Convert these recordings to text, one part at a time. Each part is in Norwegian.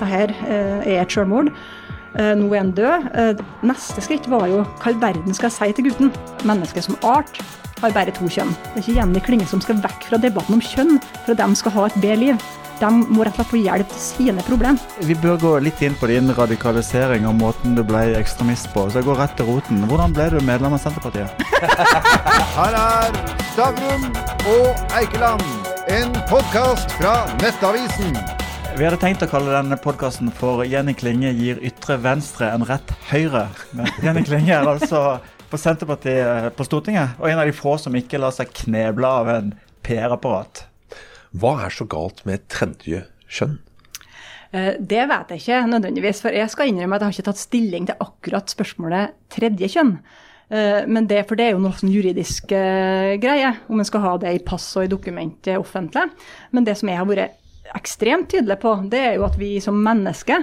det her er et selvmord. Nå er han død. Neste skritt var jo hva i verden skal jeg si til gutten? Mennesket som art har bare to kjønn. Det er ikke Jenny Klinge som skal vekk fra debatten om kjønn for at de skal ha et bedre liv. De må rett og slett få hjelp til sine problem. Vi bør gå litt inn på din radikalisering og måten du ble ekstremist på. Så jeg går rett til roten. Hvordan ble du medlem av Senterpartiet? Her er Stavrum og Eikeland, en podkast fra Nettavisen. Vi hadde tenkt å kalle denne podkasten for 'Jenny Klinge gir ytre venstre en rett høyre'. Men Jenny Klinge er altså på Senterpartiet på Stortinget, og en av de få som ikke lar seg kneble av en PR-apparat. Hva er så galt med tredje kjønn? Det vet jeg ikke nødvendigvis, for jeg skal innrømme at jeg har ikke tatt stilling til akkurat spørsmålet tredje kjønn. Men det, for det er jo noe sånn juridisk greie, om en skal ha det i pass og i dokumentet offentlig. Men det som jeg har vært ekstremt tydelig på, det er jo at vi som menneske,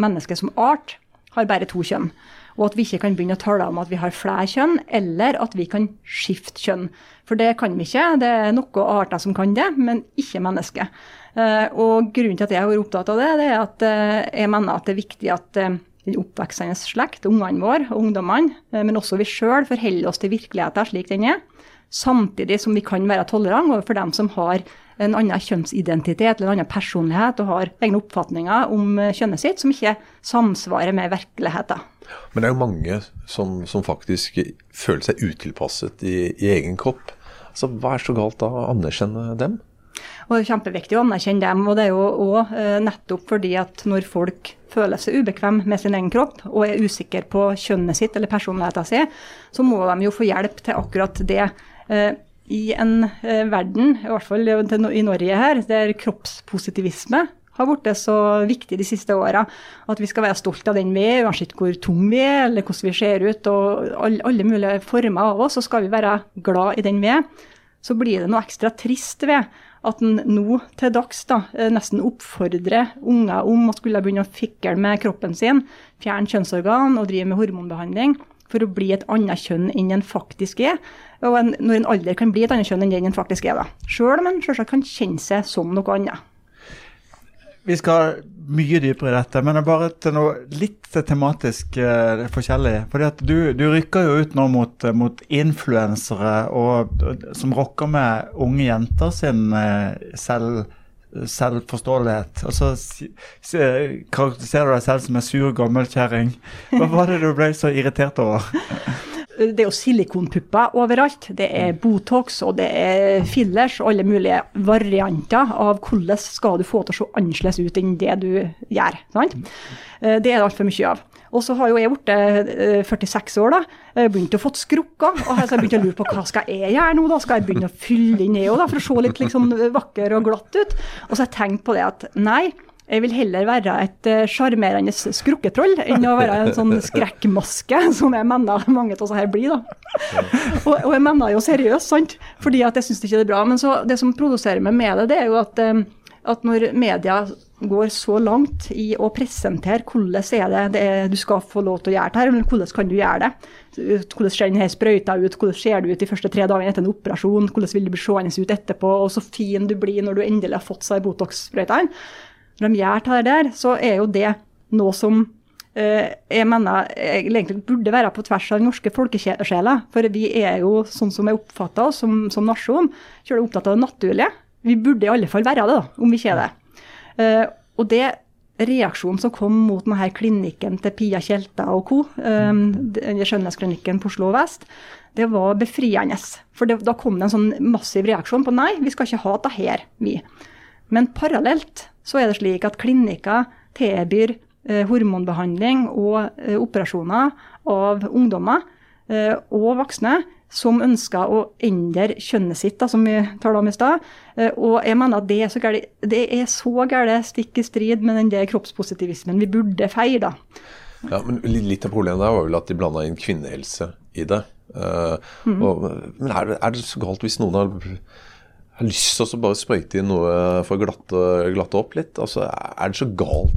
menneske som art, har bare to kjønn. Og at vi ikke kan begynne å tale om at vi har flere kjønn, eller at vi kan skifte kjønn. For det kan vi ikke. Det er noen arter som kan det, men ikke mennesker. Og grunnen til at jeg har vært opptatt av det, det er at jeg mener at det er viktig at den oppveksende slekt, ungene våre og ungdommene, men også vi sjøl, forholder oss til virkeligheten slik den er. Samtidig som vi kan være tolerante overfor dem som har en annen kjønnsidentitet eller en annen personlighet og har egne oppfatninger om kjønnet sitt som ikke samsvarer med virkeligheten. Men det er jo mange som, som faktisk føler seg utilpasset i, i, egen kropp. Så Hva er så galt da å anerkjenne dem? Og Det er kjempeviktig å anerkjenne dem. og Det er jo òg nettopp fordi at når folk føler seg ubekvem med sin egen kropp og er usikker på kjønnet sitt eller personligheten sin, så må de jo få hjelp til akkurat det. I en verden, i hvert fall i Norge her, der kroppspositivisme har blitt så viktig de siste åra. At vi skal være stolt av den vi er, uansett hvor tung vi er, eller hvordan vi ser ut. og Alle mulige former av oss, så skal vi være glad i den vi er. Så blir det noe ekstra trist ved at en nå til dags da, nesten oppfordrer unger om å skulle begynne å fikle med kroppen sin, fjerne kjønnsorgan og drive med hormonbehandling for å bli et annet kjønn enn en faktisk er. Og en, når en alder kan bli et annet kjønn enn den en faktisk er. da. Sjøl om en selvsagt kan kjenne seg som noe annet. Vi skal mye dypere i dette, men det er bare til noe litt tematisk uh, forskjellig. Fordi at du, du, rykker jo ut nå mot, mot influensere som rokker med unge jenter sin uh, selv, selvforståelighet. Og så karakteriserer du deg selv som en sur gammelkjerring. Hva var det du ble så irritert over? det er jo silikonpupper overalt. Det er Botox og det er fillers og alle mulige varianter av hvordan skal du få til å se annerledes ut enn det du gjør. Sant? Det er det altfor mye av. Og så har jo jeg blitt 46 år, da. Begynt å få skrukker. Og så har jeg begynt å lure på hva skal jeg gjøre nå, da? Skal jeg begynne å fylle inn det òg, for å se litt liksom vakker og glatt ut? Og så har jeg tenkt på det at nei, jeg vil heller være et sjarmerende uh, skrukketroll enn å være en sånn skrekkmaske, som jeg mener mange av oss her blir. da. og, og, jeg mener jo seriøst, sant? fordi at jeg syns ikke det er bra. Men så, det som produserer meg med det, det er jo at, um, at når media går så langt i å presentere hvordan er det, det er, du skal få lov til å gjøre det her, men hvordan kan du gjøre det? Hvordan ser denne sprøyta ut, hvordan ser du ut de første tre dagene etter en operasjon, hvordan vil du bli seende ut etterpå, og så fin du blir når du endelig har fått seg Botox-sprøytene når de gjør det der, så er jo det noe som eh, jeg mener egentlig burde være på tvers av den norske folkesjela. For vi er jo, sånn som jeg oppfatter oss som, som nasjon, selv opptatt av det naturlige. Vi burde i alle fall være det, da, om vi ikke er det. Eh, og det reaksjonen som kom mot denne klinikken til Pia Tjelta og co., um, skjønnhetsklinikken på Oslo vest, det var befriende. For det, da kom det en sånn massiv reaksjon på nei, vi skal ikke ha dette her, vi. Men parallelt så er det slik at klinikker tilbyr eh, hormonbehandling og operasjoner av ungdommer og voksne som ønsker å endre kjønnet sitt, da, som vi talte om i stad. Og jeg mener at det er så galt, det er så galt stikk i strid med den der kroppspositivismen vi burde feire. Ja, men Litt av problemet der var vel at de blanda inn kvinnehelse i det. Uh, mm. og, men er det, er det, så galt hvis noen har har lyst til å bare sprøyte inn noe for å glatte, glatte, opp litt. Altså, Er det så galt?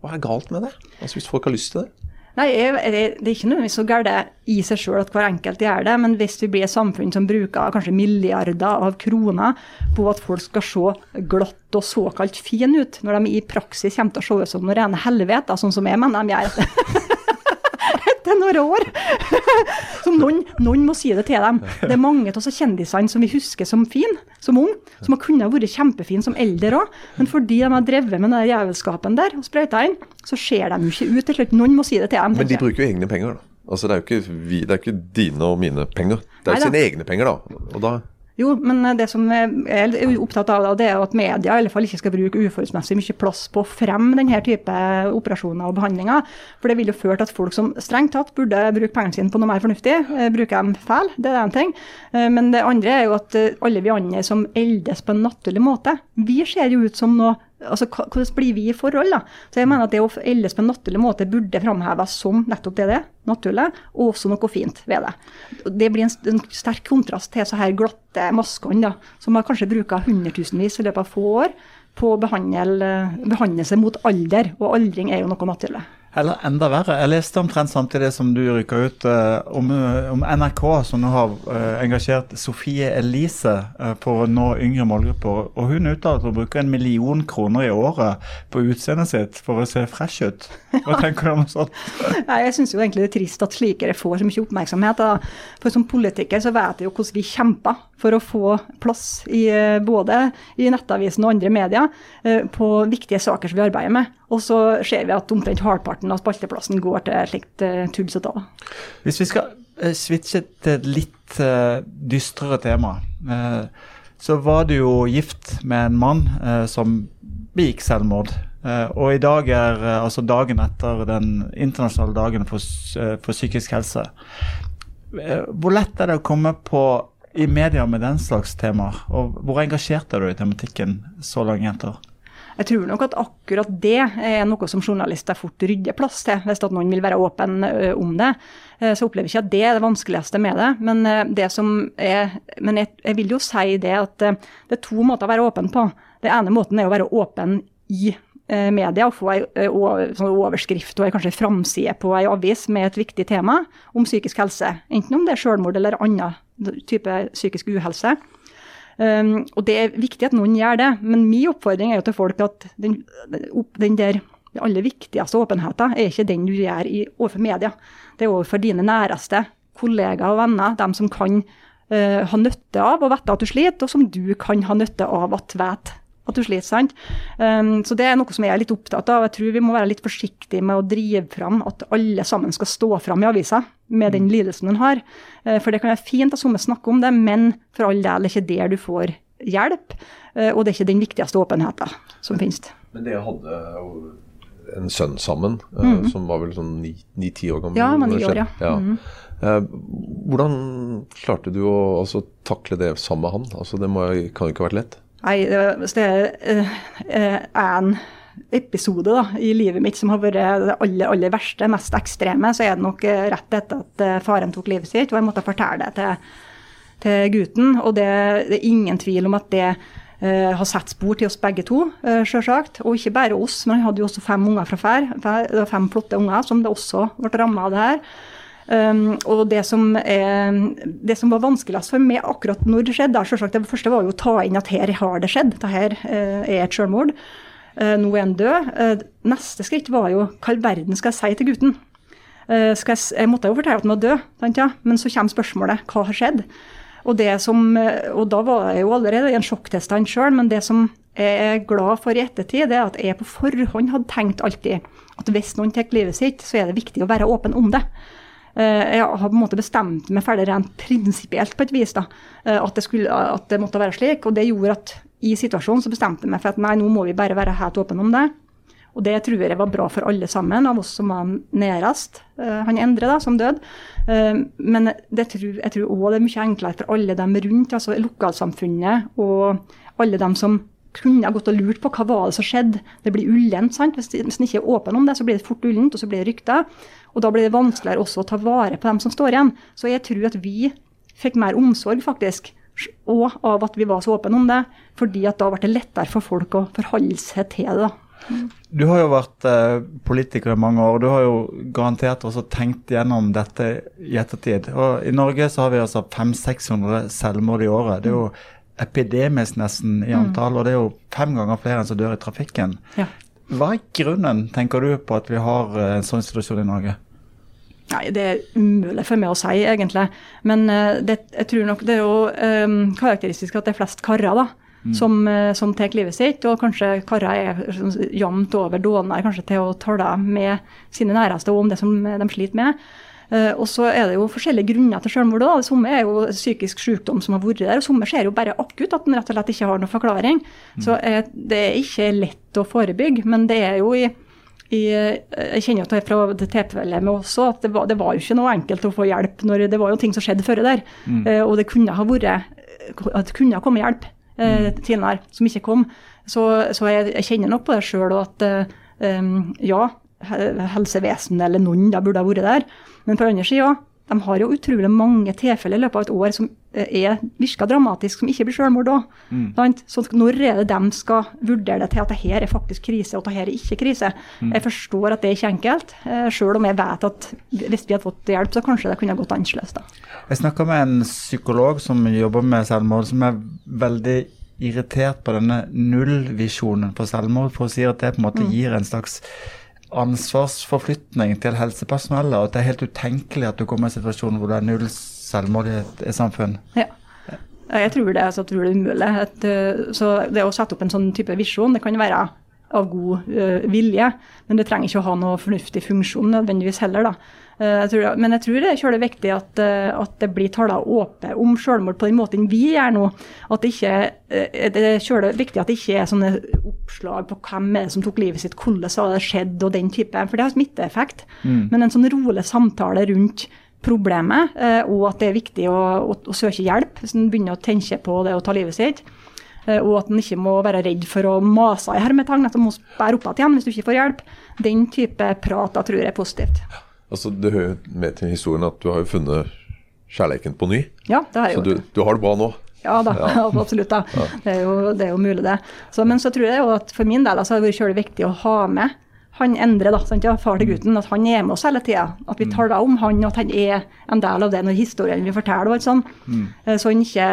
Hva er galt med det? Altså, Hvis folk har lyst til det? Nei, jeg, jeg, Det er ikke nødvendigvis så galt i seg sjøl at hver enkelt gjør det, men hvis vi blir et samfunn som bruker kanskje milliarder av kroner på at folk skal se glatt og såkalt fin ut, når de i praksis kommer til å se ut som noe rene helvete, sånn som jeg mener de gjør etter noen år. Som noen, noen må si det til dem. Det er mange av kjendisene som vi husker som fin, som ung, som har kunnet vært kjempefin som eldre òg. Men fordi de har drevet med den jævelskapen der og sprøyta inn, så ser de jo ikke ut til slutt. Noen må si det til dem. Men de bruker jo egne penger, da. Altså, det er jo ikke, vi, det er ikke dine og mine penger. Det er jo sine egne penger, da. Og da Jo, men det som jeg er opptatt av, det er at media i alle fall ikke skal bruke uforholdsmessig mye plass på å fremme denne type operasjoner og behandlinger. For det vil jo føre til at folk som strengt tatt burde bruke pengene sine på noe mer fornuftig, eh, bruker dem feil. Det er en ting. Eh, Men det andre er jo at eh, alle vi andre som eldes på en naturlig måte, vi ser jo ut som noe Altså, Hvordan blir vi i forhold? da? Så jeg mener at Det å eldes på en naturlig måte burde framheves som nettopp det det er, naturlig, og også noe fint ved det. Det blir en, en sterk kontrast til så her glatte maskene, da, som har kanskje bruker hundretusenvis i løpet av få år på å behandle, behandle seg mot alder, og aldring er jo noe naturlig. Eller enda verre. Jeg leste omtrent samtidig som du rykka ut eh, om, om NRK, som nå har eh, engasjert Sofie Elise eh, på å nå yngre målgrupper. Og hun uttaler at hun bruker en million kroner i året på utseendet sitt for å se fresh ut. Hva tenker du om sånt? Nei, jeg syns egentlig det er trist at slikere får så mye oppmerksomhet. Da. For som politiker så vet jeg jo hvordan vi kjemper for å få plass i eh, både i Nettavisen og andre medier eh, på viktige saker som vi arbeider med. Og så ser vi at omtrent halvparten av spalteplassen går til slikt uh, tull som da. Hvis vi skal eh, switche til et litt eh, dystrere tema, eh, så var du jo gift med en mann eh, som begikk selvmord. Eh, og i dag er eh, altså dagen etter den internasjonale dagen for, eh, for psykisk helse. Eh, hvor lett er det å komme på i media med den slags temaer? Og hvor engasjert er du i tematikken så lenge etter? Jeg tror nok at akkurat det er noe som journalister fort rydder plass til, hvis at noen vil være åpen om det. Eh, Så opplever jeg ikke at det er det vanskeligste med det. Men, eh, det er, men jeg, vil jo si det at eh, det er to måter å være åpen på. Det ene måten er å være åpen i eh, media og få ei sånn overskrift og kanskje framside på ei avis med et viktig tema om psykisk helse. Enten om det er selvmord eller annen type psykisk uhelse. Um, og det er viktig at noen gjør det, men min oppfordring er jo til folk at den, den der den aller viktigste åpenheten er ikke den du gjør i, overfor media. Det er overfor dine næreste, kollegaer og venner, dem som kan uh, ha nytte av å vite at du sliter, og som du kan ha nytte av at vet at du sliter. sant? Um, så det er noe som jeg er litt opptatt av. Jeg tror vi må være litt forsiktige med å drive fram at alle sammen skal stå fram i avisa med den lidelsen hun har. Uh, For det kan være fint at somme snakker om det, men for all del er det ikke der du får hjelp. Uh, Og det er ikke den viktigste åpenheten som finnes. Men det hadde jo en sønn sammen, eh, som var vel sånn ni-ti år gammel? Ja, han var ni år, ja. ja. Eh, hvordan klarte du å altså, takle det sammen med han? Altså, det må, kan jo ikke ha vært lett? Nei, det- er eh, eh, en episode da, i livet mitt som har vært det aller, aller verste, mest ekstreme, så er det nok eh, rett etter at faren tok livet sitt, og jeg måtte fortelle det til, til gutten. Og det, det er ingen tvil om at det uh, har satt spor til oss begge to, uh, sjølsagt. Og ikke bare oss, men han hadde jo også fem unger fra før. Fem flotte unger som det også ble ramma av det her. Um, og det som, er, det som var vanskeligst for meg akkurat når det skjedde, er det første var jo å ta inn at her har det skjedd. Dette her eh, er et selvmord. Uh, nå er han død. Uh, neste skritt var jo hva i verden skal jeg si til gutten? Jeg, jeg måtte jo fortelle at han var død, tenkte jeg. men så kommer spørsmålet hva har skjedd? Og, som, og da var jeg jo allerede i en sjokktilstand sjøl, men det som jeg er glad for i ettertid, det er at jeg på forhånd hadde tenkt alltid at hvis noen tar livet sitt, så er det viktig å være åpen om det. Eh, Jeg har på en måte bestemt meg ferdig rent prinsipielt på et vis da, eh, at det, skulle, at det måtte være slik. Og det gjorde at i situasjonen så bestemte jeg meg for at nei, nå må vi bare være helt åpne om det. Og det tror jeg var bra for alle sammen, av oss som var nærest. eh, Han Endre, da, som døde. Men tror, jeg tror òg det er mye enklere for alle dem rundt, altså lokalsamfunnet og alle dem som kunne ha gått og lurt på hva var det som skjedde. Det blir ullent. sant? Hvis, hvis en ikke er åpen om det, så blir det fort ullent, og så blir det rykter. Og da blir det vanskeligere også å ta vare på dem som står igjen. Så jeg tror at vi fikk mer omsorg, faktisk. Og av at vi var så åpne om det. fordi at da ble det lettere for folk å forholde seg til det. da. Du har jo vært eh, politiker i mange år. og Du har jo garantert også tenkt gjennom dette i ettertid. Og I Norge så har vi altså 500-600 selvmord i året. Det er jo epidemisk nesten i antall, og det er jo fem ganger flere enn som dør i trafikken. Ja. Hva er grunnen, tenker du, på at vi har eh, en sånn situasjon i Norge? Nei, det er umulig for meg å si, egentlig. Men eh, det, jeg tror nok det er jo um, karakteristisk at det er flest karer da, som, uh, som tar livet sitt. Og kanskje karer er sånn jevnt over dårligere kanskje til å tale med sine næreste om det som de sliter med. Eh, og så er det jo forskjellige grunner til selvmord. da. Somme er jo psykisk sykdom som har vært der, og somme ser jo bare akutt, at en rett og slett ikke har noen forklaring. Så eh, det er ikke lett å forebygge, men det er jo i i, jeg kjenner jo til fra det tilfellet med også at det var, det var, jo ikke noe enkelt å få hjelp. når Det var jo ting som skjedde før der. Mm. Eh, og det kunne ha vært at det kunne ha kommet hjelp eh, mm. tidligere, som ikke kom. Så, så jeg, jeg, kjenner nok på det sjøl at eh, ja, helsevesenet eller noen da burde ha vært der. Men på den andre sida, de har jo utrolig mange tilfeller i løpet av et år som eh, er, virker dramatisk, som ikke blir selvmord òg. Mm. Så når er det de skal vurdere det til at det her er faktisk krise, og det her er ikke krise? Mm. Jeg forstår at det er ikke enkelt, eh, selv om jeg vet at hvis vi hadde fått hjelp, så kanskje det kunne gått annerledes. da. Jeg snakka med en psykolog som jobber med selvmord, som er veldig irritert på denne nullvisjonen for selvmord, for å si at det på en måte mm. gir en slags ansvarsforflytning til helsepersonellet, at det er helt utenkelig at du kommer i en situasjon hvor det er null selvmordighet i samfunn. Ja. Jeg tror det, altså, jeg tror det er umulig. Eh, så det å sette opp en sånn type visjon, det kan være av god uh, vilje, men det trenger ikke å ha noe fornuftig funksjon nødvendigvis heller. da. Eh, jeg tror, men jeg tror det er kjølig viktig at, eh, at det blir tala åpent om selvmord på den måten vi gjør nå. At det, ikke, det er kjølig viktig at det ikke er sånne oppslag på hvem er det som tok livet sitt, hvordan har det skjedd og den type. For det har smitteeffekt. Mm. Men en sånn rolig samtale rundt problemet, og at det er viktig å, å, å søke hjelp hvis en begynner å tenke på det å ta livet sitt. Og at en ikke må være redd for å mase i hermetegn, at en må bære opp igjen hvis du ikke får hjelp. Den type prat da tror jeg er positivt. Altså, Det hører med til historien at du har jo funnet kjærligheten på ny. Ja, det har jeg Så du, du, har det bra nå? Ja da, ja. absolutt. da. Ja. Det, er jo, det, er jo, mulig, det. Så, men så tror jeg jo at for min del altså, har det vært viktig å ha med han Endre, da, sant, ja, far til gutten, at han er med oss hele tida. At vi mm. taler om han, og at han er en del av det når historien vi forteller. Og sånn. Mm. Så han ikke,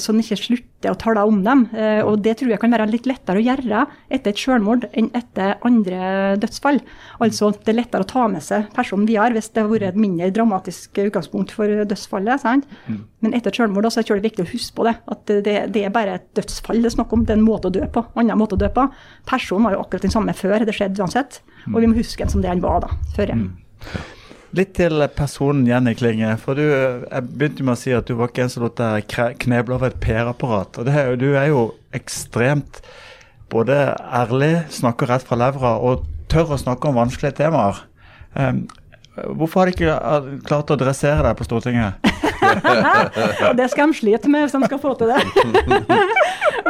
så han ikke slutter å tale om dem. Eh, og det tror jeg kan være litt lettere å gjøre etter et selvmord enn etter andre dødsfall. Altså det er lettere å ta med seg personen videre hvis det har vært et mindre dramatisk utgangspunkt for dødsfallet. sant? Mm. Men etter et selvmord så er det viktig å huske på det. At det, det, er bare et dødsfall det er snakk om. Det er en måte å dø på. Annen måte å dø på. Personen var jo akkurat den samme før. Det skjedde uansett. Og vi må huske den som det han var da, før. Mm. Litt til personen Jenny Klinge. for du, Jeg begynte med å si at du var ikke en som lot deg kneble over et PR-apparat. og er, Du er jo ekstremt både ærlig, snakker rett fra levra og tør å snakke om vanskelige temaer. Um, hvorfor har de ikke klart å dressere deg på Stortinget? Det skal de slite med hvis de skal få til det.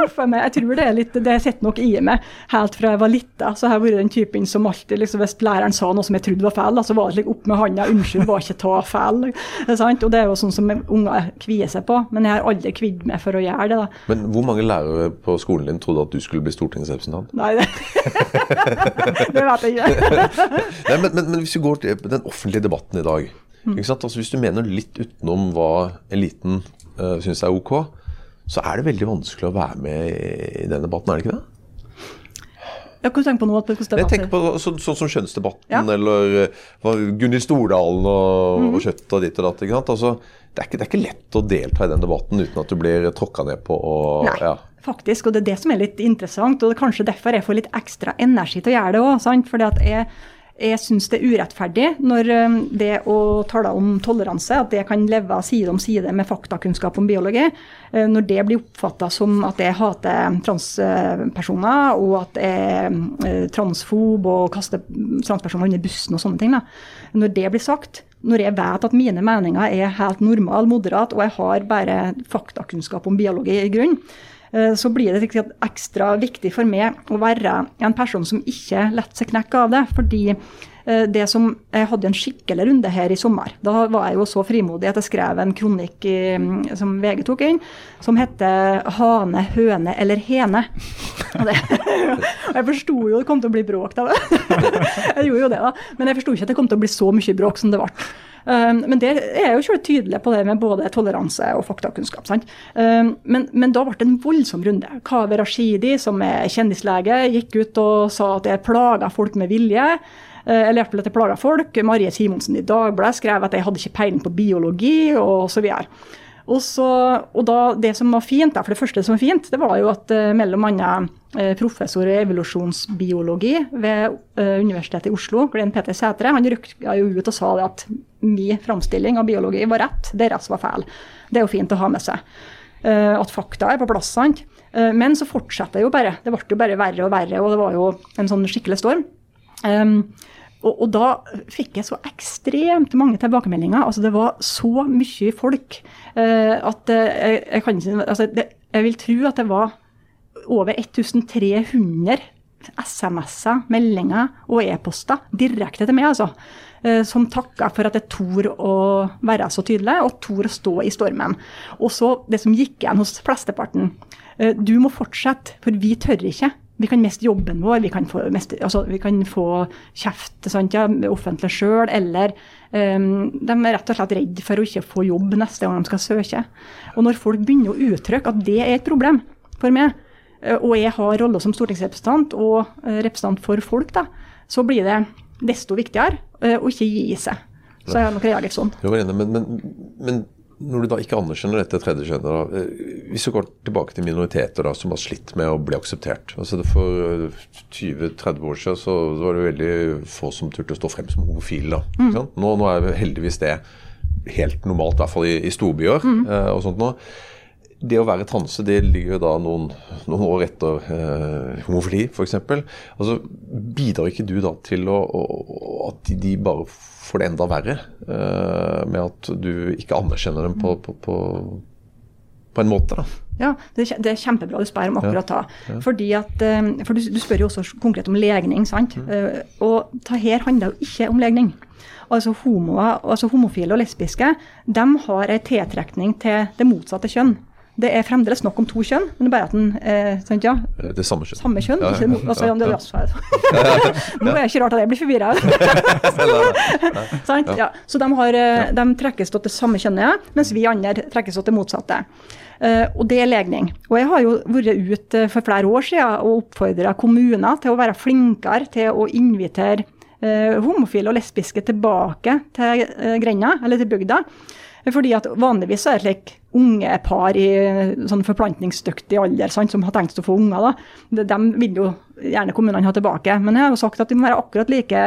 jeg tror det er litt, det sitter nok i meg helt fra jeg var lita. Så jeg har vært den typen som alltid, liksom, hvis læreren sa noe som jeg trodde var feil, så var det litt opp med handa. Unnskyld, var ikke ta feil. Er? Og det er jo sånn som unger kvier seg på. Men jeg har aldri kvidd meg for å gjøre det. da. Men hvor mange lærere på skolen din trodde at du skulle bli stortingsrepresentant? Nei, det, det vet jeg ikke. Nei, men, men, men, hvis vi går til den offentlige debatten i dag. Mm. Altså, hvis du mener litt utenom hva eliten uh, syns er ok, så er det veldig vanskelig å være med i den debatten, er det ikke det? Jeg kan tenke på noe på Jeg tenker på Sånn som Kjønnsdebatten ja. eller uh, Gunhild Stordalen og, mm. og kjøtt og ditt og datt. ikke sant? Altså, det, er ikke, det, er ikke, lett å delta i den debatten uten at du blir tråkka ned på. Og, Nei, ja. faktisk. Og det er det som er litt interessant. Og det er kanskje derfor jeg får litt ekstra energi til å gjøre det òg. At jeg jeg syns det er urettferdig når um, det å tale om toleranse, at det kan leve side om side med faktakunnskap om biologi, eh, når det blir oppfatta som at jeg hater transpersoner, og at jeg er eh, transfob og kaster transpersoner under bussen og sånne ting. Da. Når det blir sagt, når jeg vet at mine meninger er helt normal, moderat, og jeg har bare faktakunnskap om biologi i grunn, eh, så blir det ekstra viktig for meg å være en person som ikke lar seg knekke av det. fordi eh, det som, Jeg hadde en skikkelig runde her i sommer. Da var jeg jo så frimodig at jeg skrev en kronikk i, mm, som VG tok inn, som heter 'Hane, høne eller hene'. Og, det, og jeg forsto jo det kom til å bli bråk da. jeg gjorde jo det, da. Men jeg forsto ikke at det kom til å bli så mye bråk som det ble. Um, men der er jeg jo selv tydelig på det med både toleranse og faktakunnskap. sant? Um, men, men da ble det en voldsom runde. Kaveh Rashidi, som er kjendislege, gikk ut og sa at jeg plaga folk med vilje. Uh, eller at jeg plaga folk. Marie Simonsen i Dagbladet skrev at jeg hadde ikke peiling på biologi, og så videre. Og, så, og da, Det som var fint, for det første som var fint, det var jo at uh, mellom annet uh, professor i evolusjonsbiologi ved uh, Universitetet i Oslo, Glenn Peter Sætre, han rykka ut og sa det at min framstilling av biologi var rett, deres var feil. Det er jo fint å ha med seg. at fakta er på plass. sant? men så fortsetter det jo bare. Det ble jo bare verre og verre, og det var jo en sånn skikkelig storm. Um, og, og, da fikk jeg så ekstremt mange tilbakemeldinger. altså Det var så mye folk uh, at uh, jeg, jeg, kan ikke altså det, Jeg vil tro at det var over 1300 SMS-er, meldinger og e-poster direkte til meg, altså. Uh, som takka for at jeg torde å være så tydelig, og torde å stå i stormen. Og så det som gikk igjen hos flesteparten. Du må fortsette, for vi tør ikke. Vi kan miste jobben vår, vi kan få, miste, altså, vi kan få kjeft sant, ja, offentlig sjøl, eller um, de er rett og slett redd for å ikke få jobb neste gang de skal søke. Og når folk begynner å uttrykke at det er et problem for meg, eh, og jeg har rolle som stortingsrepresentant og eh, representant for folk, da, så blir det desto viktigere uh, å ikke gi seg. Så jeg har nok reagert sånn. Jo, men, men, men når du da ikke anerkjenner dette tredje kjønnet, eh, hvis du går tilbake til minoriteter da, som har slitt med å bli akseptert altså For 20-30 år siden så var det veldig få som turte å stå frem som homofile. Mm. Nå, nå, er heldigvis det helt normalt, i hvert fall i, i storbyer. Mm. Eh, og sånt nå. Det å være transe det ligger jo da noen, noen år etter eh, homofili, f.eks. Altså, bidrar ikke du da til å, å, at de, bare får det enda verre Eh, med at du ikke anerkjenner dem på, på, på, på en måte. da. Ja, det er, kjempebra du spør om akkurat da. Ja, ja. Fordi at, eh, for du, du, spør jo også konkret om legning. sant? Mm. Uh, og det her handler jo ikke om legning. Altså, homoer, altså Homofile og lesbiske de har en tiltrekning til det motsatte kjønn. Det er fremdeles nok om to kjønn, men det er bare at den eh, sant, ja, Det er samme kjønn. Samme kjønn, ja, ja, ikke altså, ja, det, Nå er det ikke rart at jeg blir forvirra. Så de, har, eh, de trekkes til det samme kjønnet, mens vi andre trekkes til det motsatte. Uh, og det er legning. Og jeg har jo vært ute for flere år siden og oppfordra kommuner til å være flinkere til å invitere uh, homofile og lesbiske tilbake til uh, grenda, eller til bygda. Fordi at Vanligvis er det slik unge par i sånn forplantningsdyktig alder sant, som har tenkt å få unger. da. De vil jo gjerne kommunene ha tilbake. Men jeg har jo sagt at de må være akkurat like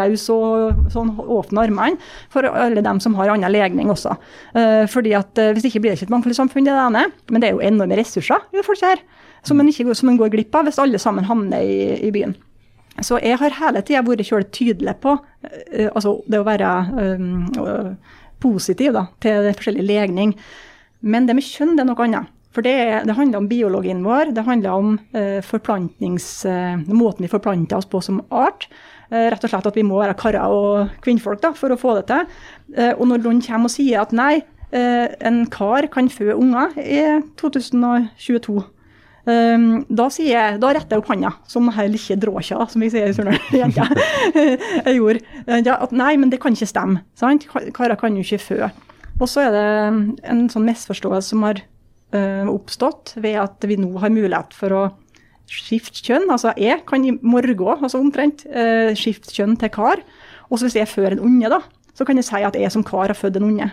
rause og sånn åpne armene for alle dem som har annen legning også. Eh, fordi at eh, Hvis ikke blir det ikke et mangfoldig samfunn, det er det ene. Men det er jo enorme ressurser i det folket her, som en, ikke, som en går glipp av hvis alle sammen havner i, i byen. Så jeg har hele tida vært tydelig på altså det å være uh, positiv da, til forskjellig legning. Men det med kjønn det er noe annet. For det, det handler om biologien vår, det handler om eh, eh, måten vi forplanter oss på som art. Eh, rett og slett at vi må være karer og kvinnfolk da, for å få det til. Eh, og når noen kommer og sier at nei, eh, en kar kan føde unger i 2022 Um, da, jeg, da retter jeg opp hånda, som her lille dråkja, som vi sier i Surnadal. jeg. Ja, at nei, men det kan ikke stemme. sant? Karer kan jo ikke fø. Og så er det en sånn misforståelse som har uh, oppstått ved at vi nå har mulighet for å skifte kjønn. Altså jeg kan i morgen, altså omtrent, uh, skifte kjønn til kar. Og så hvis jeg fører en unge, da, så kan jeg si at jeg som kar har født en unge.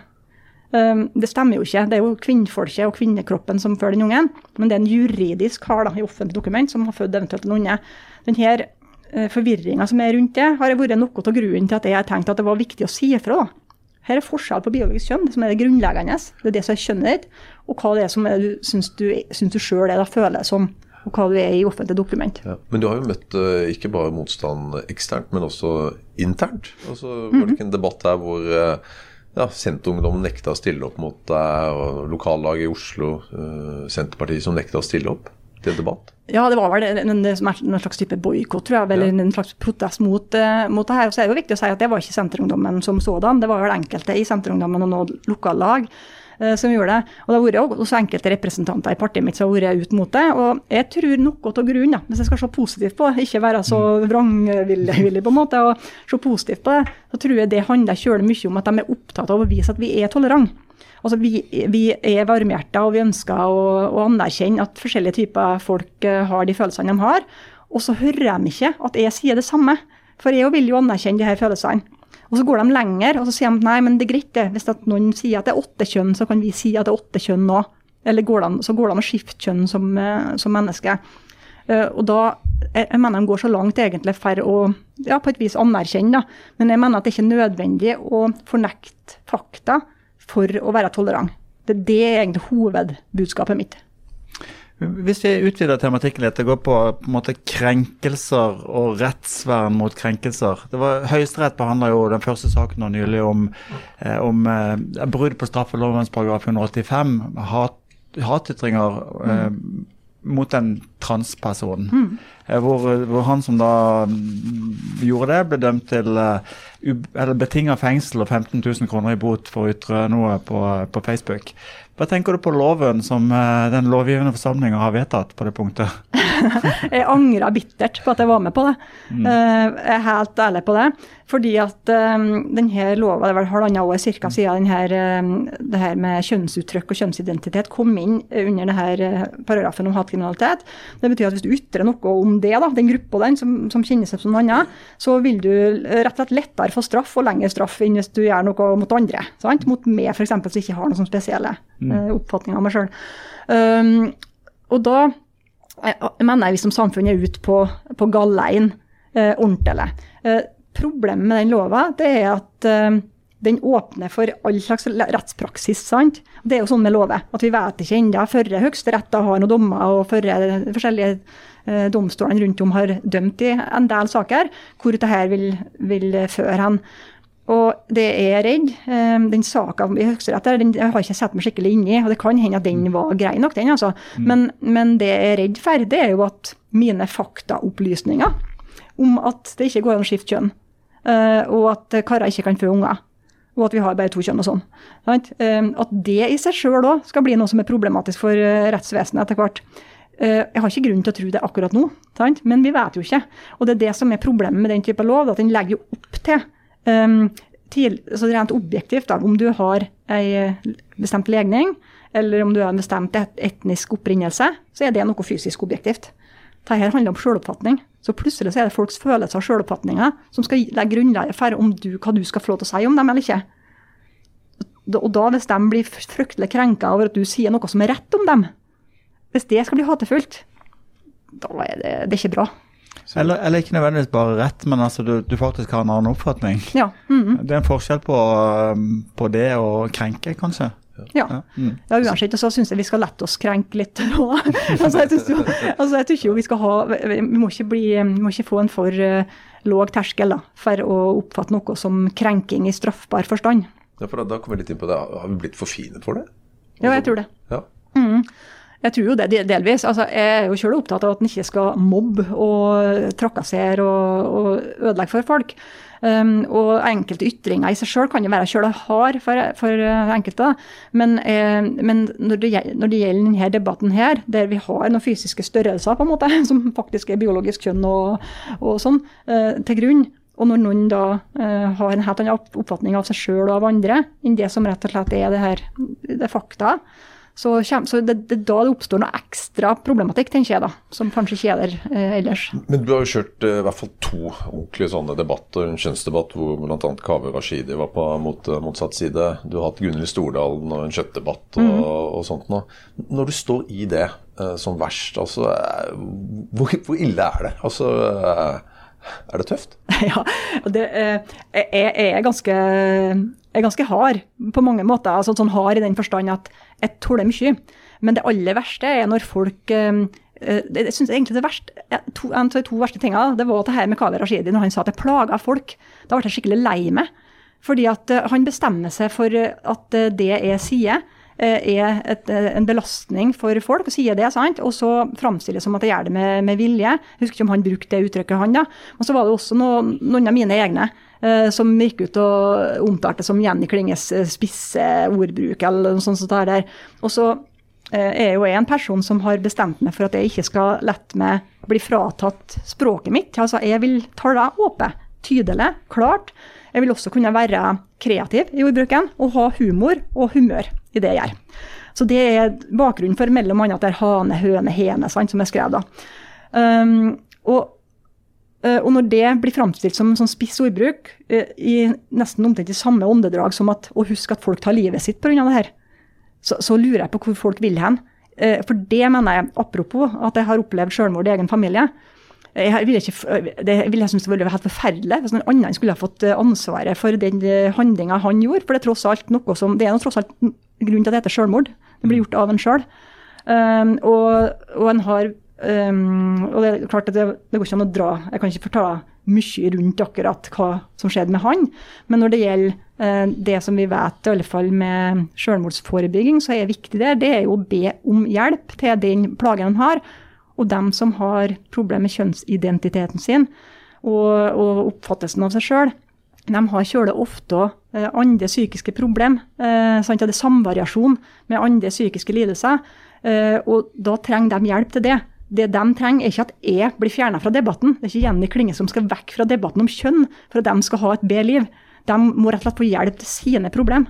Um, det stemmer jo ikke. Det er jo kvinnfolket og kvinnekroppen som føder den ungen. Men det er en juridisk kar da, i offentlig dokument som har født eventuelt en unge. Denne uh, forvirringa som er rundt det, har vært noe av grunnen til at jeg har tenkt at det var viktig å si ifra. da. Her er forskjell på biologisk kjønn, det som er det grunnleggende. Det er det som er kjønnet ditt, og hva det er som er, du syns du, syns du sjøl føler som, og hva du er i offentlig dokument. Ja, men du har jo møtt uh, ikke bare motstand eksternt, men også internt. Altså, Var det mhm. ikke en debatt der hvor uh, ja, Senterungdommen nekta å stille opp mot deg, og lokallaget i Oslo, uh, Senterpartiet som nekta å stille opp til debatt? Ja, det var vel en, en, en slags type boikott, tror jeg. Eller ja. en slags protest mot, uh, mot, det her. Og så er det jo viktig å si at det var ikke Senterungdommen som sådan. Det var vel enkelte i Senterungdommen og noen lokallag som gjorde det. Og det har vært også enkelte representanter i partiet mitt som har vært ut mot det. Og jeg tror noe av grunnen, hvis jeg skal se positivt på det, ikke være så mm. vrangvillig på en måte, og se positivt på det, så tror jeg det handler kjølig mye om at de er opptatt av å vise at vi er tolerante. Altså, vi, vi er varmhjerta og vi ønsker å, å, anerkjenne at forskjellige typer folk uh, har de følelsene de har. Og så hører de ikke at jeg sier det samme. For jeg vil jo anerkjenne de her følelsene. Og så går de lenger og så sier de nei, men det er greit det. Hvis noen sier at det er åtte kjønn, så kan vi si at det er åtte kjønn nå. Eller går de, så går de og skifter kjønn som, uh, som menneske. Uh, og da jeg, jeg mener de går så langt egentlig for å ja, på et vis anerkjenne, da. Men jeg mener at det ikke er nødvendig å fornekte fakta for å være tolerant. Det, det er egentlig hovedbudskapet mitt. Hvis vi utvider tematikken litt, det går på, på en måte krenkelser og rettsvern mot krenkelser. Det var Høyesterett behandla jo den første saken nå nylig om, eh, om eh, brudd på straffeloven paragraf 185. Hat, hatytringer eh, mot en transperson. Mm. Eh, hvor, hvor, han som da mm, gjorde det, ble dømt til uh, eller betinga fengsel og 15 000 kroner i bot for å ytre noe på, på Facebook. Hva tenker du på loven som uh, den lovgivende forsamlinga har vedtatt på det punktet? jeg angrer bittert på at jeg var med på det. Mm. Uh, jeg er helt ærlig på det. Fordi at um, denne loven, det er vel halvannet år cirka siden denne, det her med kjønnsuttrykk og kjønnsidentitet kom inn under denne paragrafen om hatkriminalitet. Det betyr at hvis du ytrer noe om det, da, den gruppa den som, som kjenner seg som noe annet, så vil du rett og slett lettere få straff og lengre straff enn hvis du gjør noe mot andre. Sant? Mot meg f.eks. som ikke har noe som spesielle mm. Uh, oppfatning av meg sjøl. Um, og da jeg mener jeg vi som samfunn er ute på, på galleien uh, ordentlig. Uh, problemet med den lova det er at uh, den åpner for all slags rettspraksis. sant? Det er jo sånn med lover, at vi vet ikke ennå før Høyesterett har noen dommer, og før de forskjellige eh, domstolene rundt om har dømt i en del saker, hvor dette vil, vil føre hen. Og det er jeg redd. Um, den saka i Høyesterett den jeg har ikke sett meg skikkelig inn i, og det kan hende at den mm. var grei nok, den. altså. Mm. Men, men, det jeg er redd for, det er jo at mine faktaopplysninger om at det ikke går an å skifte kjønn, uh, og at karer ikke kan få unger, og at vi har bare to kjønn og sånn, um, at det i seg sjøl òg skal bli noe som er problematisk for uh, rettsvesenet etter hvert. Uh, jeg har ikke grunn til å tro det akkurat nå, men vi vet jo ikke. Og det er det som er problemet med den type lov, at den legger opp til Um, til, så rent objektivt, da, om du har ei bestemt legning, eller om du har en bestemt etnisk opprinnelse, så er det noe fysisk objektivt. Dette handler om selvoppfatning. Så plutselig så er det folks følelser og selvoppfatninger som skal legge grunnlaget for om du, hva du skal få lov til å si om dem eller ikke. Og da, hvis de blir fryktelig krenka over at du sier noe som er rett om dem, hvis det skal bli hatefullt, da er det, det er ikke bra. Eller, eller, ikke nødvendigvis bare rett, men altså du, du faktisk har en annen oppfatning. Ja. Mm -hmm. Det er en forskjell på, um, på det å krenke, kanskje. Ja. Ja, mm. ja uansett. Og så syns jeg vi skal lette oss krenke litt nå. altså, jeg syns jo, altså, jeg jo vi skal ha Vi må ikke, bli, vi må ikke få en for uh, låg terskel da, for å oppfatte noe som krenking i straffbar forstand. Ja, for da, da kommer vi litt inn på det. Har vi blitt for fine for det? Ja, jeg tror det. Ja. Mm. Jeg tror jo det delvis. Altså, jeg er jo sjøl opptatt av at en ikke skal mobbe og trakassere og, og ødelegge for folk. Um, og enkelte ytringer i seg sjøl kan jo være sjøl hard for, for enkelte. Men, eh, men når, det, når, det, gjelder denne debatten her, der vi har noen fysiske størrelser på en måte, som faktisk er biologisk kjønn og, og sånn, eh, til grunn, og når noen da eh, har en helt annen oppfatning av seg sjøl og av andre enn det som rett og slett er det her, det fakta, så, så det, det, da det oppstår noe ekstra problematikk, tenker jeg, da, som kanskje ikke er der eh, ellers. Men du har jo kjørt eh, i hvert fall to ordentlige sånne debatter. En kjønnsdebatt hvor bl.a. Kaveh Rashidi var på mot, eh, motsatt side. Du har hatt Gunhild Stordalen og en kjøttdebatt og, mm. og, sånt noe. Når du står i det eh, som verst, altså eh, hvor, hvor, ille er det? Altså eh, er det tøft? ja, det er, er ganske er ganske hard på mange måter. altså sånn hard i den forstand at jeg tåler mye. Men det aller verste er når folk eh jeg synes egentlig det verste, to, En av de to verste tingene det var det her med Kaveh Rashidi, når han sa at det plaga folk. Da ble jeg skikkelig lei meg. Fordi at eh, han bestemmer seg for at det jeg sier, er et, en belastning for folk, og sier det, sant? og så framstiller det som at jeg gjør det med, med vilje. Jeg husker ikke om han brukte det uttrykket, han da. Og så var det også noen, noen av mine egne som gikk ut og omtalte som Jenny Klinges eh, spisse ordbruk, eller noe sånt sånt der. Og så er er jeg jo en person som har bestemt meg for at jeg ikke skal lette meg bli fratatt språket mitt. Altså, jeg vil tale åpent, tydelig, klart. Jeg vil også kunne være kreativ i ordbruken og ha humor og humør i det jeg gjør. Så det er bakgrunnen for mellom annet at det er hane, høne, hene, sant, som jeg skrev da. Um, og, eh, og når det blir framstilt som sånn spiss ordbruk, eh, i nesten omtrent i samme åndedrag som at å huske at folk tar livet sitt pga. det her, så, så lurer jeg på hvor folk vil hen. Eh, For det mener jeg, apropos at jeg har opplevd selvmord i egen familie. Jeg ville ikke, det ville jeg synes det ville vært helt forferdelig hvis noen annen skulle ha fått eh, ansvaret for den handlinga han gjorde. For det er tross alt noe som, det er noe tross alt grunn til at det heter selvmord. Det blir gjort av en sjøl. Um, og, og en har um, og det er klart at det, det går ikke an å dra Jeg kan ikke fortelle mye rundt akkurat hva som skjedde med han. Men når det gjelder uh, det som vi vet, i alle fall med selvmordsforebygging, så er viktig der, det er jo å be om hjelp til den plagen han har. Og dem som har problemer med kjønnsidentiteten sin og, og oppfattelsen av seg sjøl, de har kjølig ofte uh, andre psykiske problem. Uh? Det er samvariasjon med andre psykiske lidelser. Uh, og da trenger de hjelp til det. Det de trenger, er ikke at jeg blir fjerna fra debatten. Det er ikke Jenny Klinge som skal vekk fra debatten om kjønn for at de skal ha et bedre liv. De må rett og slett få hjelp til sine problem.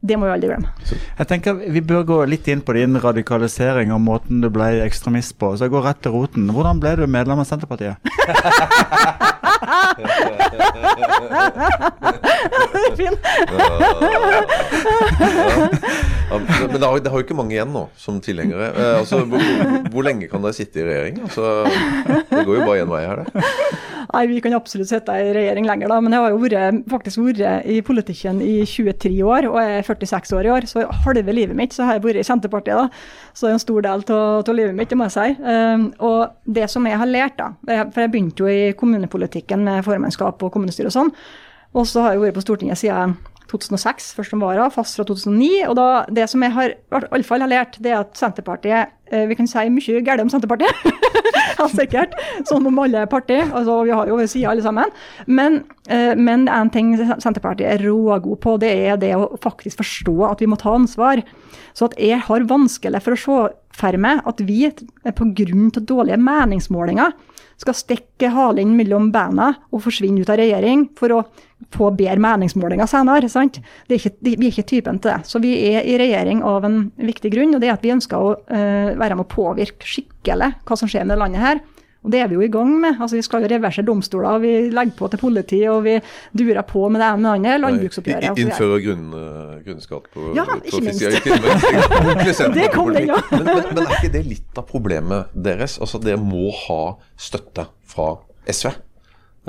Det må vi aldri glemme. Jeg tenker Vi bør gå litt inn på din radikalisering og måten du ble ekstremist på. Så jeg går rett til roten. Hvordan ble du medlem av Senterpartiet? fin. Ja, men det har, det har jo ikke mange igjen nå som tilhengere. Eh, altså, hvor, hvor lenge kan dere sitte i regjering? Altså, det går jo bare én vei her, det. Nei, Vi kan absolutt sitte i regjering lenger, da, men jeg har jo vært, faktisk vært i politikken i 23 år, og jeg er 46 år i år. Så halve livet mitt så har jeg vært i Senterpartiet. da, Så det er en stor del av livet mitt, det må jeg si. Um, og det som jeg har lært, da, for jeg begynte jo i kommunepolitikken med formannskap og kommunestyre og sånn, og så har jeg vært på Stortinget siden 2006, først som vara, fast fra 2009. Og da, det som jeg har, fall har lært, det er at Senterpartiet eh, Vi kan si mye galt om Senterpartiet. Helt sikkert. Sånn om alle partier. Altså, vi har jo sider alle sammen. Men, eh, men en ting Senterpartiet er rågod på, det er det å faktisk forstå at vi må ta ansvar. Så at jeg har vanskelig for å se for meg at vi pga. dårlige meningsmålinger skal stikke halen mellom beina og forsvinne ut av regjering for å få bedre meningsmålinger senere. sant? Er ikke, vi er ikke typen til det. Så vi er i regjering av en viktig grunn, og det er at vi ønsker å uh, være med å påvirke skikkelig hva som skjer med det landet her. Og det er vi jo i gang med. Altså Vi skal jo reversere domstoler, vi legger på til politi, og vi durer på med det ene med det andre. Landbruksoppgjøret. Altså, så. Innføre grunn, eh, grunnskatt på Ja, ikke minst. ja, ikke minst. Det kom den, ja. men, men, men er ikke det litt av problemet deres? Altså Dere må ha støtte fra SV.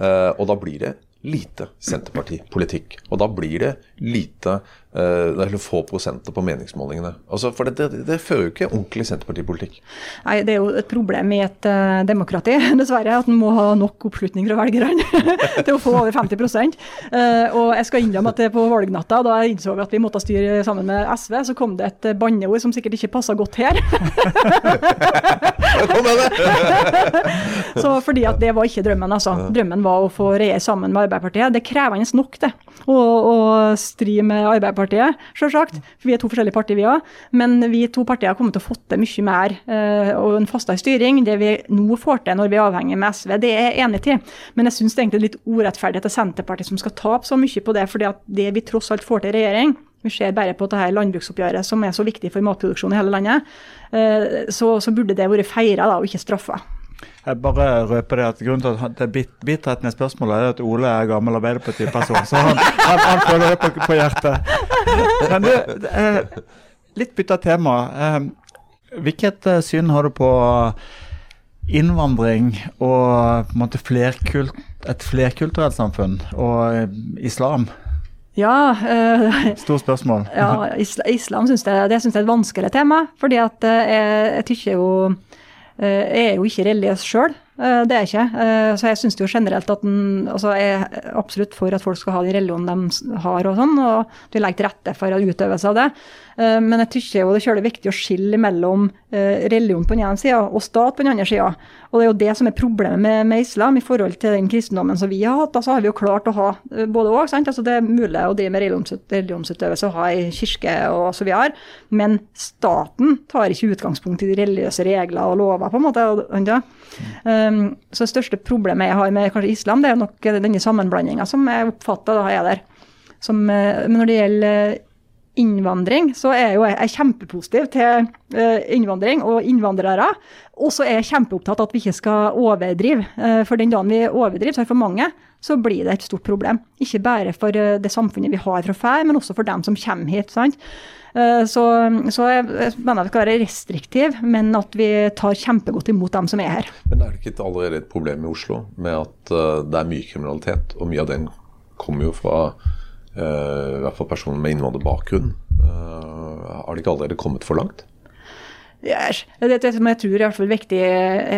Uh, og da blir det lite Senterpartipolitikk. Og da blir det lite eh, eller få prosenter på meningsmålingene. Altså, For det, det, det fører jo ikke ordentlig Senterpartipolitikk. Nei, Det er jo et problem i et uh, demokrati, dessverre, at en må ha nok oppslutning fra velgerne til å få over 50 uh, Og jeg skal innrømme at på valgnatta, da jeg innså at vi måtte styre sammen med SV, så kom det et eh, banneord som sikkert ikke passa godt her. Så fordi at det var ikke drømmen, altså. Drømmen var å få regjere sammen med Arbeiderpartiet. Det er krevende nok, det. Og, å stri med Arbeiderpartiet, selvsagt. For vi er to forskjellige partier, vi òg. Men vi to partier har kommet til å få til mye mer eh, og en fastere styring. Det vi nå får til når vi er avhengig med SV, det er jeg enig til. Men jeg syns det er litt urettferdig at er Senterpartiet som skal tape så mye på det, fordi det vi tross alt får til i regjering, vi ser bare på dette landbruksoppgjøret som er så viktig for matproduksjon i hele landet, eh, så, så burde det vært feira og ikke straffa. Jeg bare røper det at Grunnen til at det er bit, bitterheten i spørsmålet er at Ole er gammel Arbeiderparti-person, så han, han, han føler det på, på hjertet. Men du, eh, litt bytta tema. Eh, hvilket eh, syn har du på innvandring og måte flerkult, et flerkulturelt samfunn og eh, islam? Ja, eh, Stort spørsmål. ja isla, islam syns jeg, det synes jeg er et vanskelig tema. fordi at eh, jeg, jeg tykker jo Jeg er jo ikke religiøs sjøl, Eh, Det er jeg ikke. Eh, Så jeg syns jo generelt at den, altså jeg er absolutt for at folk skal ha den religionen de har og sånn, og vi legger til rette for utøvelse av det. Eh, Men jeg jo det er kjølig viktig å skille mellom eh, religion på den ene sida og stat på den andre sida. Og det er jo det som er problemet med, med islam i forhold til den kristendommen som vi har hatt. Da så har vi jo klart å ha eh, både òg. Altså det er mulig å drive med religionsutøvelse og ha ei kirke og så videre, men staten tar ikke utgangspunkt i de religiøse regler og lover, på en måte. og- og ja. Um, så det største problemet jeg har med kanskje islam, det er nok denne sammenblandinga som jeg oppfatter da er der. Som, eh, men når det gjelder innvandring, så er jo jeg, jeg kjempepositiv til eh, innvandring og innvandrere. Og så er jeg kjempeopptatt av at vi ikke skal overdrive. Eh, for den dagen vi overdriver, så er det for mange, så blir det et stort problem. Ikke bare for eh, det samfunnet vi har fra før, men også for dem som kommer hit. sant? Eh, Så, så jeg mener vi skal være restriktive, men at vi tar kjempegodt imot dem som er her. Men er det ikke et- allerede et problem i Oslo med at eh, det er mye kriminalitet, og mye av den kommer jo fra eh, i hvert fall personer med innvandrerbakgrunn. Har det ikke allerede kommet for langt? Yes. Det, det som jeg tror er i hvert fall viktig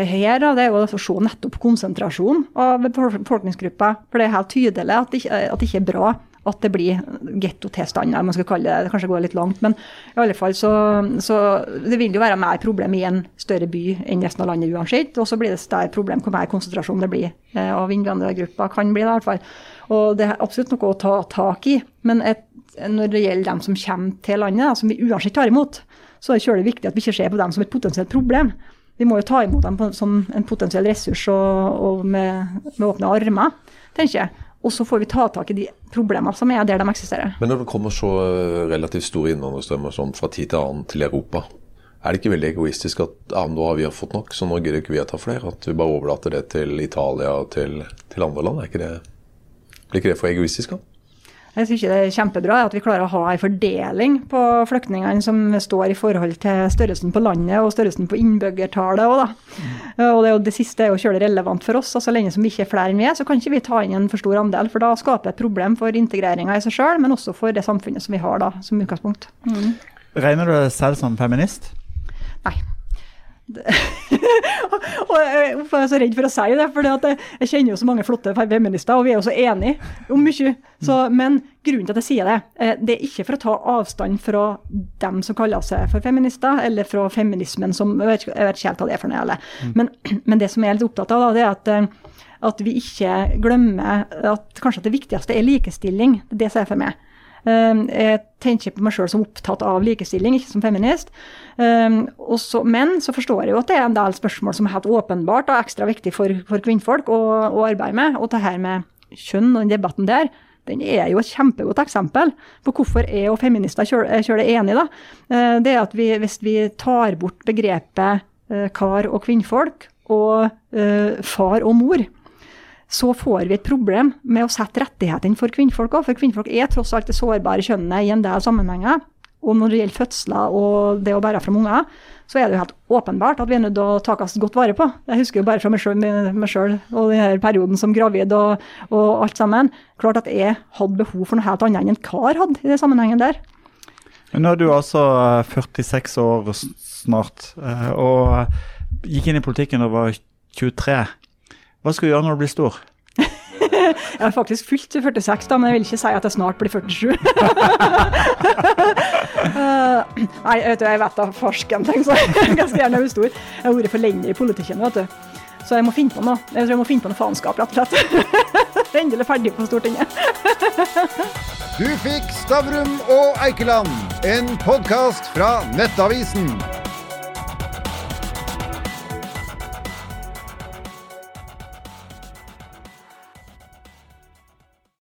her, det er å se nettopp konsentrasjon av befolkningsgruppa. For det er helt tydelig at det ikke, at det ikke er bra at det blir gettotilstander, man skal kalle det. Det kanskje går litt langt, men i alle fall så, så Det vil jo være mer problem i en større by enn resten av landet uansett. Og så blir det større problem hvor mer konsentrasjon det blir eh, av innvandrergrupper. Kan bli det i hvert fall. Og det er absolutt noe å ta tak i. Men et, når det gjelder dem som kommer til landet, som vi uansett tar imot, så er det kjølig viktig at vi ikke ser på dem som et potensielt problem. Vi må jo ta imot dem som en potensiell ressurs og, og med, med åpne armer, tenker jeg. Og så får vi ta tak i de problemene som er der de eksisterer. Men når det kommer så eh, relativt store innvandrerstrømmer sånn fra tid til annen til Europa, er det ikke veldig egoistisk at ja, nå har vi fått nok, så nå gidder ikke vi å ta flere? At vi bare overlater det til Italia og til, til andre land? Er ikke det, blir ikke det for egoistisk? da? Jeg synes det er kjempebra at vi klarer å ha en fordeling på flyktningene som står i forhold til størrelsen på landet og størrelsen på innbyggertallet òg, da. Og det, er jo, det siste er jo kjølig relevant for oss. altså Så lenge som vi ikke er flere enn vi er, så kan ikke vi ta inn en for stor andel. For da skaper det et problem for integreringa i seg sjøl, men også for det samfunnet som vi har da, som utgangspunkt. Mm. Regner du deg selv som feminist? Nei. Og jeg hvorfor er jeg så redd for å si det, for jeg, jeg kjenner jo så mange flotte feminister, og vi er jo så enige om mye. Så, men grunnen til at jeg sier det, eh, det er ikke for å ta avstand fra dem som kaller seg for feminister, eller fra feminismen som Jeg vet jeg vet ikke helt hva det er for noe. Eller. Men, men det som jeg er litt opptatt av, da, det er at eh, at vi ikke glemmer at kanskje at det viktigste er likestilling. Det ser jeg for meg. Jeg tenker på meg sjøl som opptatt av likestilling, ikke som feminist. Um, så- men så forstår jeg jo at det er en del spørsmål som er helt åpenbart og ekstra viktig for, for kvinnfolk å, å arbeide med. Og det her med kjønn og den debatten der, den er jo et kjempegodt eksempel på hvorfor jeg og feminister kjører, kjører enige. Da. Uh, det er at vi, hvis vi tar bort begrepet uh, kar og kvinnfolk og uh, far og mor, så får vi et problem med å sette rettighetene for kvinnfolk òg. For kvinnfolk er tross alt det sårbare kjønnet i en del sammenhenger. Og når det gjelder fødsler og det å bære fram unger, så er det jo helt åpenbart at vi er nødt til å ta oss godt vare på. Jeg husker jo bare fra meg sjøl og denne perioden som gravid og, og alt sammen. Klart at jeg hadde behov for noe helt annet enn en kar hadde i den sammenhengen der. Nå er du altså eh, 46 år snart, eh, og gikk inn i politikken da du var 23. Hva skal du gjøre når du blir stor? Jeg har faktisk fylt 46, da, men jeg vil ikke si at jeg snart blir 47. Eh, Nei, vet du, jeg vet da farsken, tenk så ganske gjerne bli stor. Jeg har vært for lenge i politikken, vet du. Så jeg må finne på noe. Jeg tror jeg må finne på noe faenskap, rett og slett. Det er Endelig ferdig på Stortinget. Du fikk Stavrum og Eikeland, en podkast fra Nettavisen.